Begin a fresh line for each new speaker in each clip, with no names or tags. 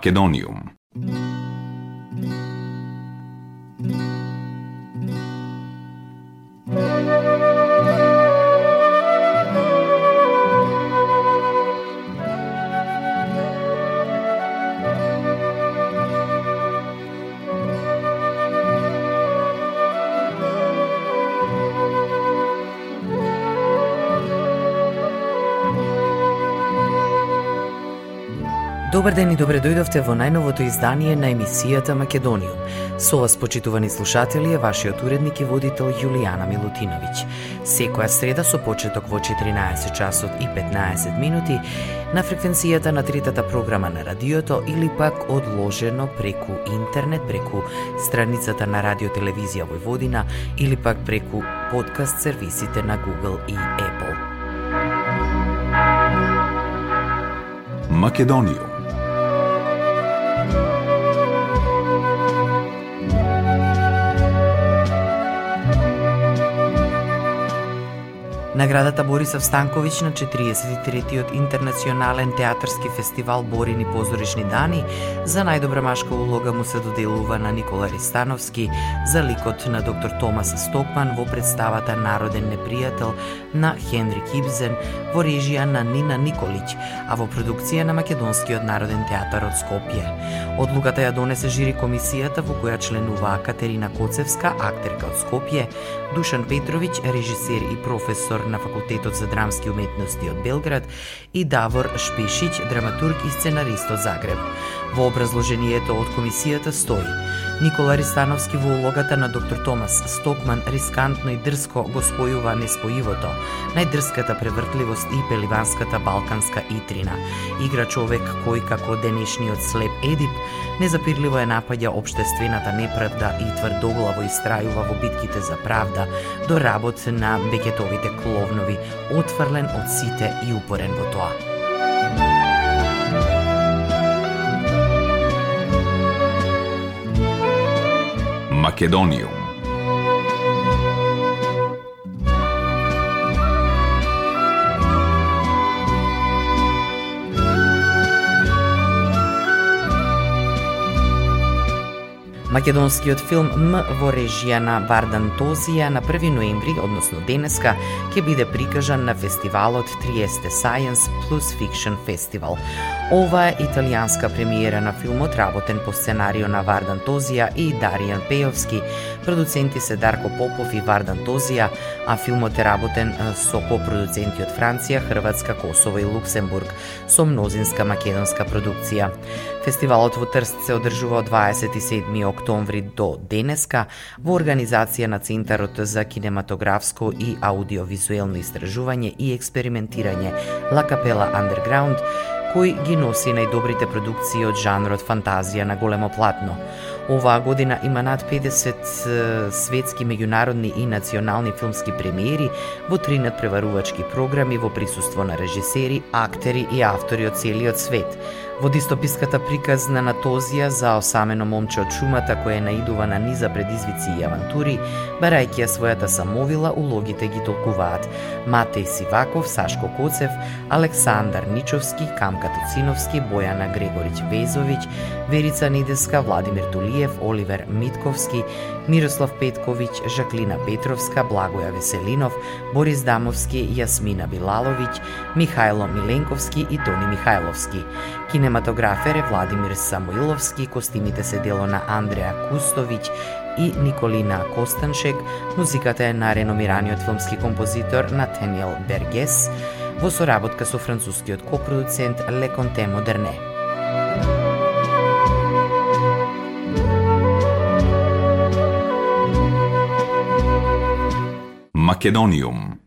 Македониум.
Добар ден и добре дојдовте во најновото издание на емисијата Македонијум. Со вас, почитувани слушатели, е вашиот уредник и водител Јулијана Милутиновиќ. Секоја среда со почеток во 14 часот и 15 минути на фреквенцијата на третата програма на радиото или пак одложено преку интернет, преку страницата на Радиотелевизија Војводина или пак преку подкаст сервисите на Google и Apple.
Македонијум.
Наградата Борисов Станковиќ на 43-тиот интернационален театарски фестивал Борини позоришни дани за најдобра машка улога му се доделува на Никола Ристановски за ликот на доктор Томас Стокман во представата Народен непријател на Хенрик Ибзен во режија на Нина Николиќ, а во продукција на Македонскиот народен театар од Скопје. Одлуката ја донесе жири комисијата во која членуваа Катерина Коцевска, актерка од Скопје, Душан Петровиќ, режисер и професор на Факултетот за драмски уметности од Белград и Давор Шпишич, драматург и сценарист од Загреб. Во образложението од комисијата стои Никола Ристановски во улогата на доктор Томас Стокман рискантно и дрско го спојува неспоивото, најдрската превртливост и пеливанската балканска итрина. Игра човек кој како денешниот слеп Едип незапирливо е напаѓа обштествената неправда и тврдоглаво истрајува во битките за правда до работ на бекетовите кловнови, отфрлен од сите и упорен во тоа.
Macedonium.
Македонскиот филм М во режија на Вардан Тозија на 1 ноември, односно денеска, ќе биде прикажан на фестивалот Триесте Science Plus Fiction Festival. Ова е италијанска премиера на филмот работен по сценарио на Вардан Тозија и Даријан Пејовски. Продуценти се Дарко Попов и Вардан Тозија, а филмот е работен со копродуценти од Франција, Хрватска, Косово и Луксембург, со мнозинска македонска продукција. Фестивалот во Трст се одржува од 27 октомври до денеска во организација на Центарот за кинематографско и аудиовизуелно истражување и експериментирање Ла Капела Underground, кој ги носи најдобрите продукции од жанрот фантазија на големо платно. Оваа година има над 50 светски, меѓународни и национални филмски премиери во три надпреварувачки програми во присуство на режисери, актери и автори од целиот свет – Во дистописката приказна на Тозија за осамено момче од шумата кое наидува на низа предизвици и авантури, барајќи ја својата самовила, улогите ги толкуваат. Матеј Сиваков, Сашко Коцев, Александар Ничовски, Камка Туциновски, Бојана Грегорич Везовиќ, Верица Нидеска, Владимир Тулиев, Оливер Митковски, Мирослав Петковиќ, Жаклина Петровска, Благоја Веселинов, Борис Дамовски, Јасмина Билаловиќ, Михајло Миленковски и Тони Михајловски. Кинематографер е Владимир Самуиловски, костимите се дело на Андреа Кустовиќ и Николина Костаншек, музиката е на реномираниот филмски композитор Натаниел Бергес, во соработка со францускиот копродуцент Леконте Модерне.
Македониум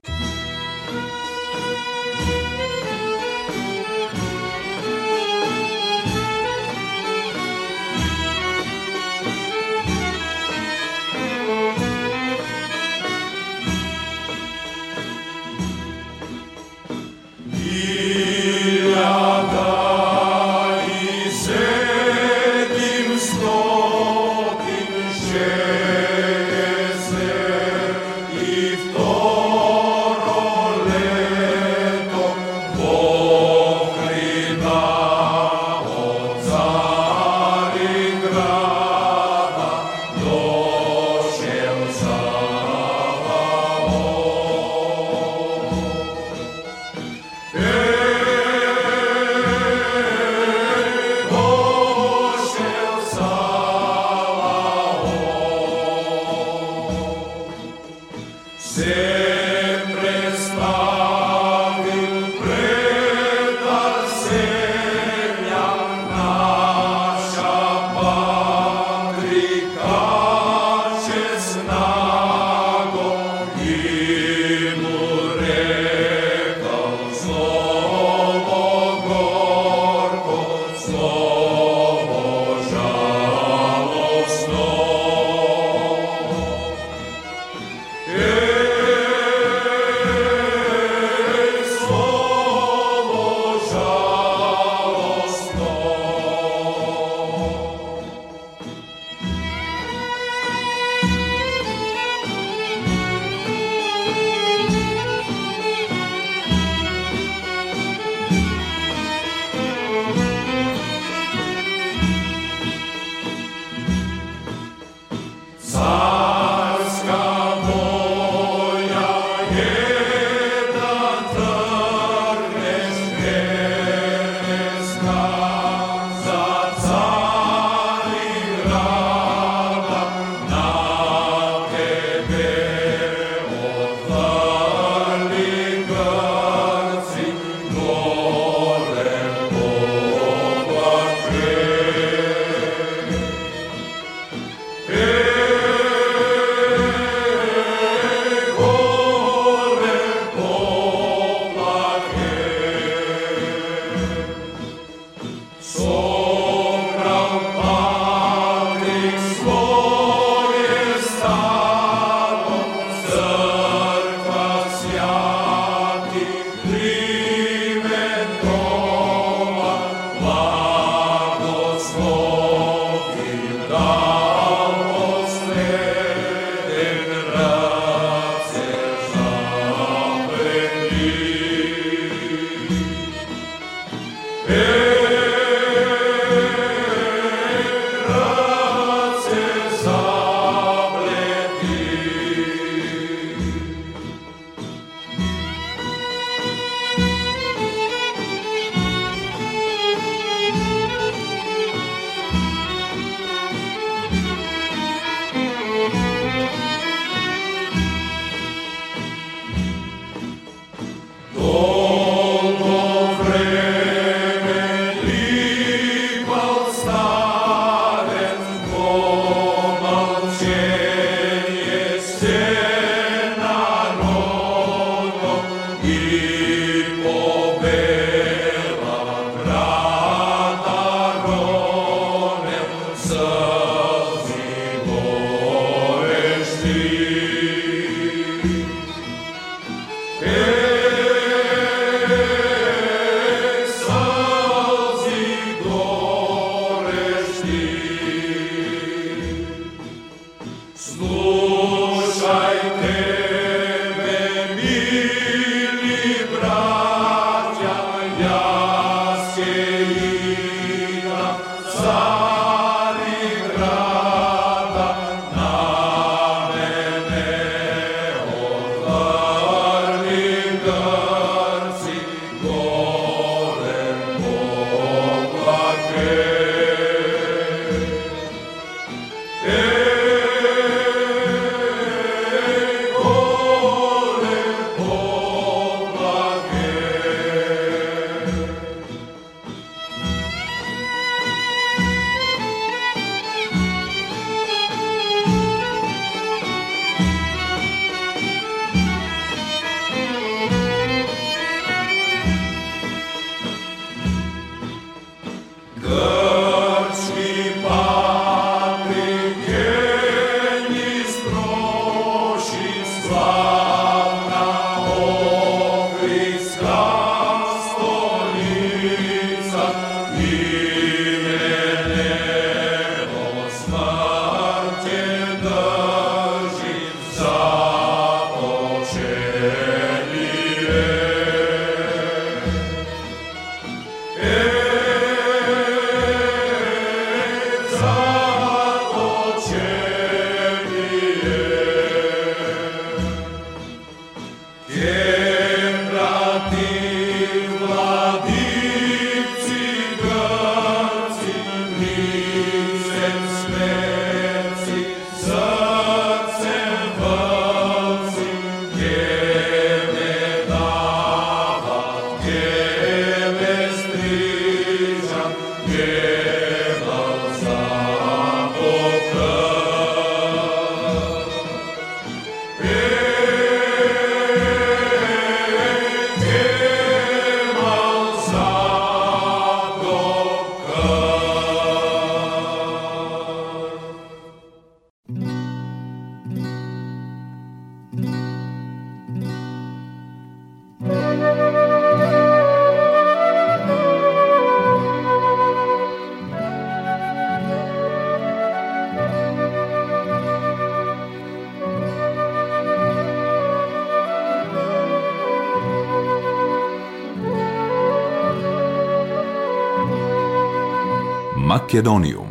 Македониум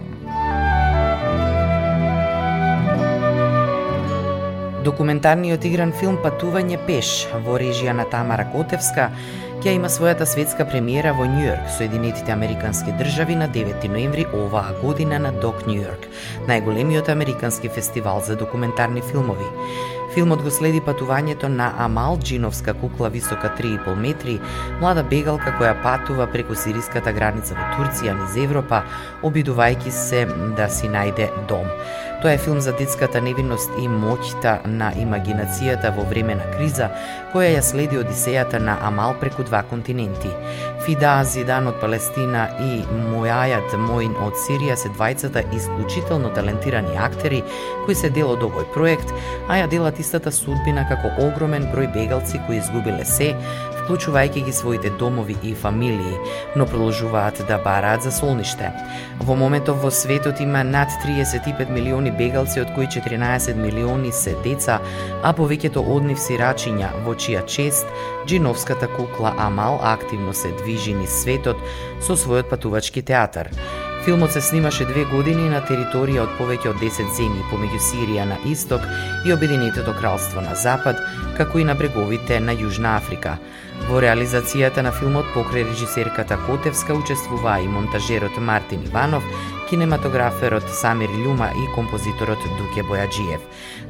Документарниот игран филм Патување пеш во режија на Тамара Котевска ќе има својата светска премиера во Њујорк, Соединетите Американски држави на 9 ноември оваа година на Док Њујорк, најголемиот американски фестивал за документарни филмови. Филмот го следи патувањето на Амал, джиновска кукла висока 3,5 метри, млада бегалка која патува преку сириската граница во Турција низ Европа, обидувајќи се да си најде дом. Тоа е филм за детската невинност и моќта на имагинацијата во време на криза, која ја следи одисејата на Амал преку два континенти. Фида Зидан од Палестина и Мојајат Моин од Сирија се двајцата исклучително талентирани актери кои се дел од овој проект, а ја делат истата судбина како огромен број бегалци кои изгубиле се, вклучувајќи ги своите домови и фамилии, но продолжуваат да бараат за солниште. Во моментов во светот има над 35 милиони бегалци, од кои 14 милиони се деца, а повеќето од нив сирачиња, во чија чест джиновската кукла Амал активно се движи низ светот со својот патувачки театар. Филмот се снимаше две години на територија од повеќе од 10 земји помеѓу Сирија на исток и Обединетото кралство на запад, како и на бреговите на Јужна Африка. Во реализацијата на филмот покрај режисерката Котевска учествуваа и монтажерот Мартин Иванов, кинематограферот Самир Љума и композиторот Дуке Бојаджиев.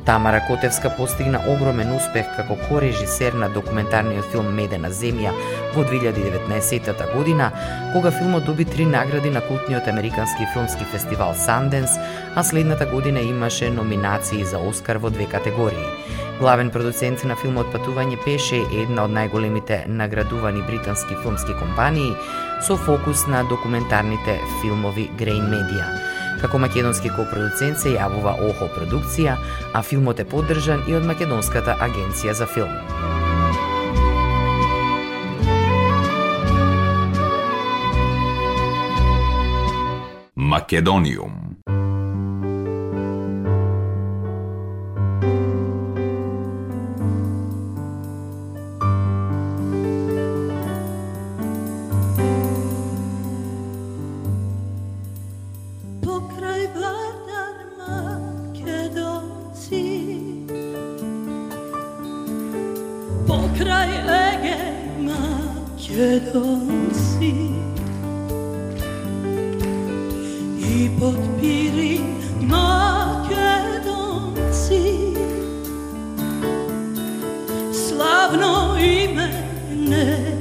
Тамара Котевска постигна огромен успех како корежисер на документарниот филм Медена земја во 2019 година, кога филмот доби три награди на култниот американски филмски фестивал Санденс, а следната година имаше номинации за Оскар во две категории. Главен продуцент на филмот Патување пеше е една од најголемите наградувани британски филмски компании со фокус на документарните филмови Grain Media. Како македонски копродуцент се јавува ОХО продукција, а филмот е поддржан и од Македонската агенција за филм.
Македониум pokraj vladarma Makedonci pokraj Ege Makedonci i potpiri Makedonci slavno ime ne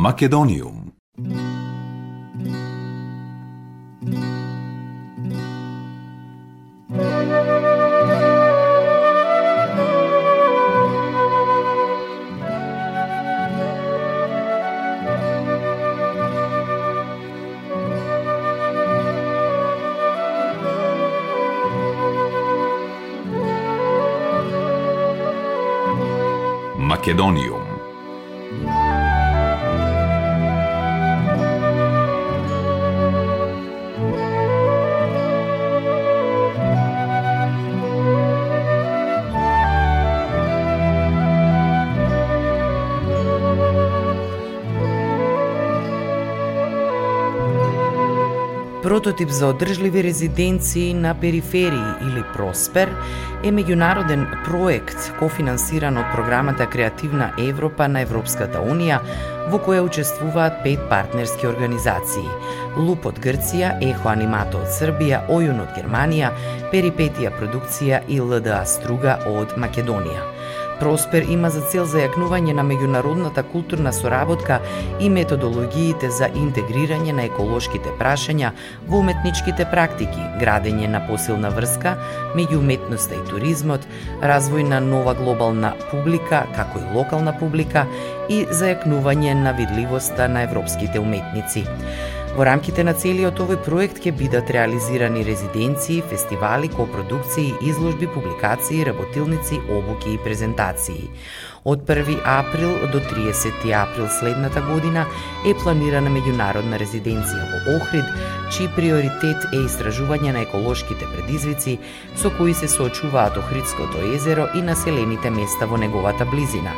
Македониум. Македониум.
Прототип за одржливи резиденции на периферии или Проспер е меѓународен проект кофинансиран од програмата Креативна Европа на Европската Унија, во која учествуваат пет партнерски организации. Луп од Грција, Ехо Анимато од Србија, Ојун од Германија, Перипетија продукција и ЛДА Струга од Македонија. Проспер има за цел зајакнување на меѓународната културна соработка и методологиите за интегрирање на еколошките прашања во уметничките практики, градење на посилна врска меѓу уметноста и туризмот, развој на нова глобална публика, како и локална публика и зајакнување на видливоста на европските уметници. Во рамките на целиот овој проект ќе бидат реализирани резиденции, фестивали, копродукции, изложби, публикации, работилници, обуки и презентации. Од 1 април до 30 април следната година е планирана меѓународна резиденција во Охрид, чиј приоритет е истражување на еколошките предизвици со кои се соочуваат Охридското езеро и населените места во неговата близина.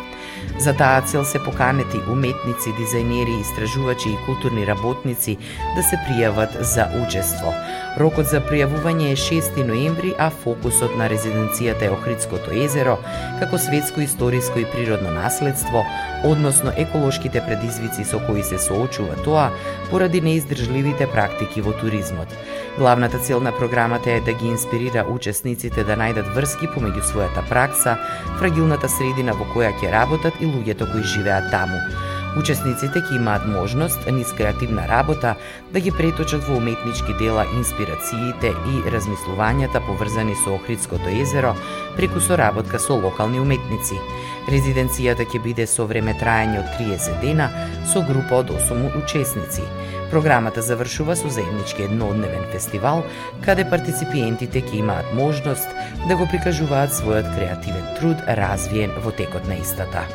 За таа цел се поканети уметници, дизајнери, истражувачи и културни работници да се пријават за учество. Рокот за пријавување е 6 ноември, а фокусот на резиденцијата е Охридското езеро, како светско историско и природно наследство, односно еколошките предизвици со кои се соочува тоа поради неиздржливите практики во туризмот. Главната цел на програмата е да ги инспирира учесниците да најдат врски помеѓу својата пракса, фрагилната средина во која ќе работат и луѓето кои живеат таму. Учесниците ќе имаат можност низ креативна работа да ги преточат во уметнички дела инспирациите и размислувањата поврзани со Охридското езеро, преку соработка со локални уметници. Резиденцијата ќе биде со време трајање од 30 дена со група од 8 учесници. Програмата завршува со заеднички еднодневен фестивал, каде партиципиентите ќе имаат можност да го прикажуваат својот креативен труд развиен во текот на истата.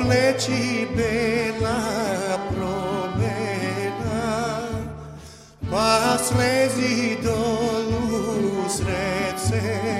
Obleci bela promena, pa slezi dolu sred selo.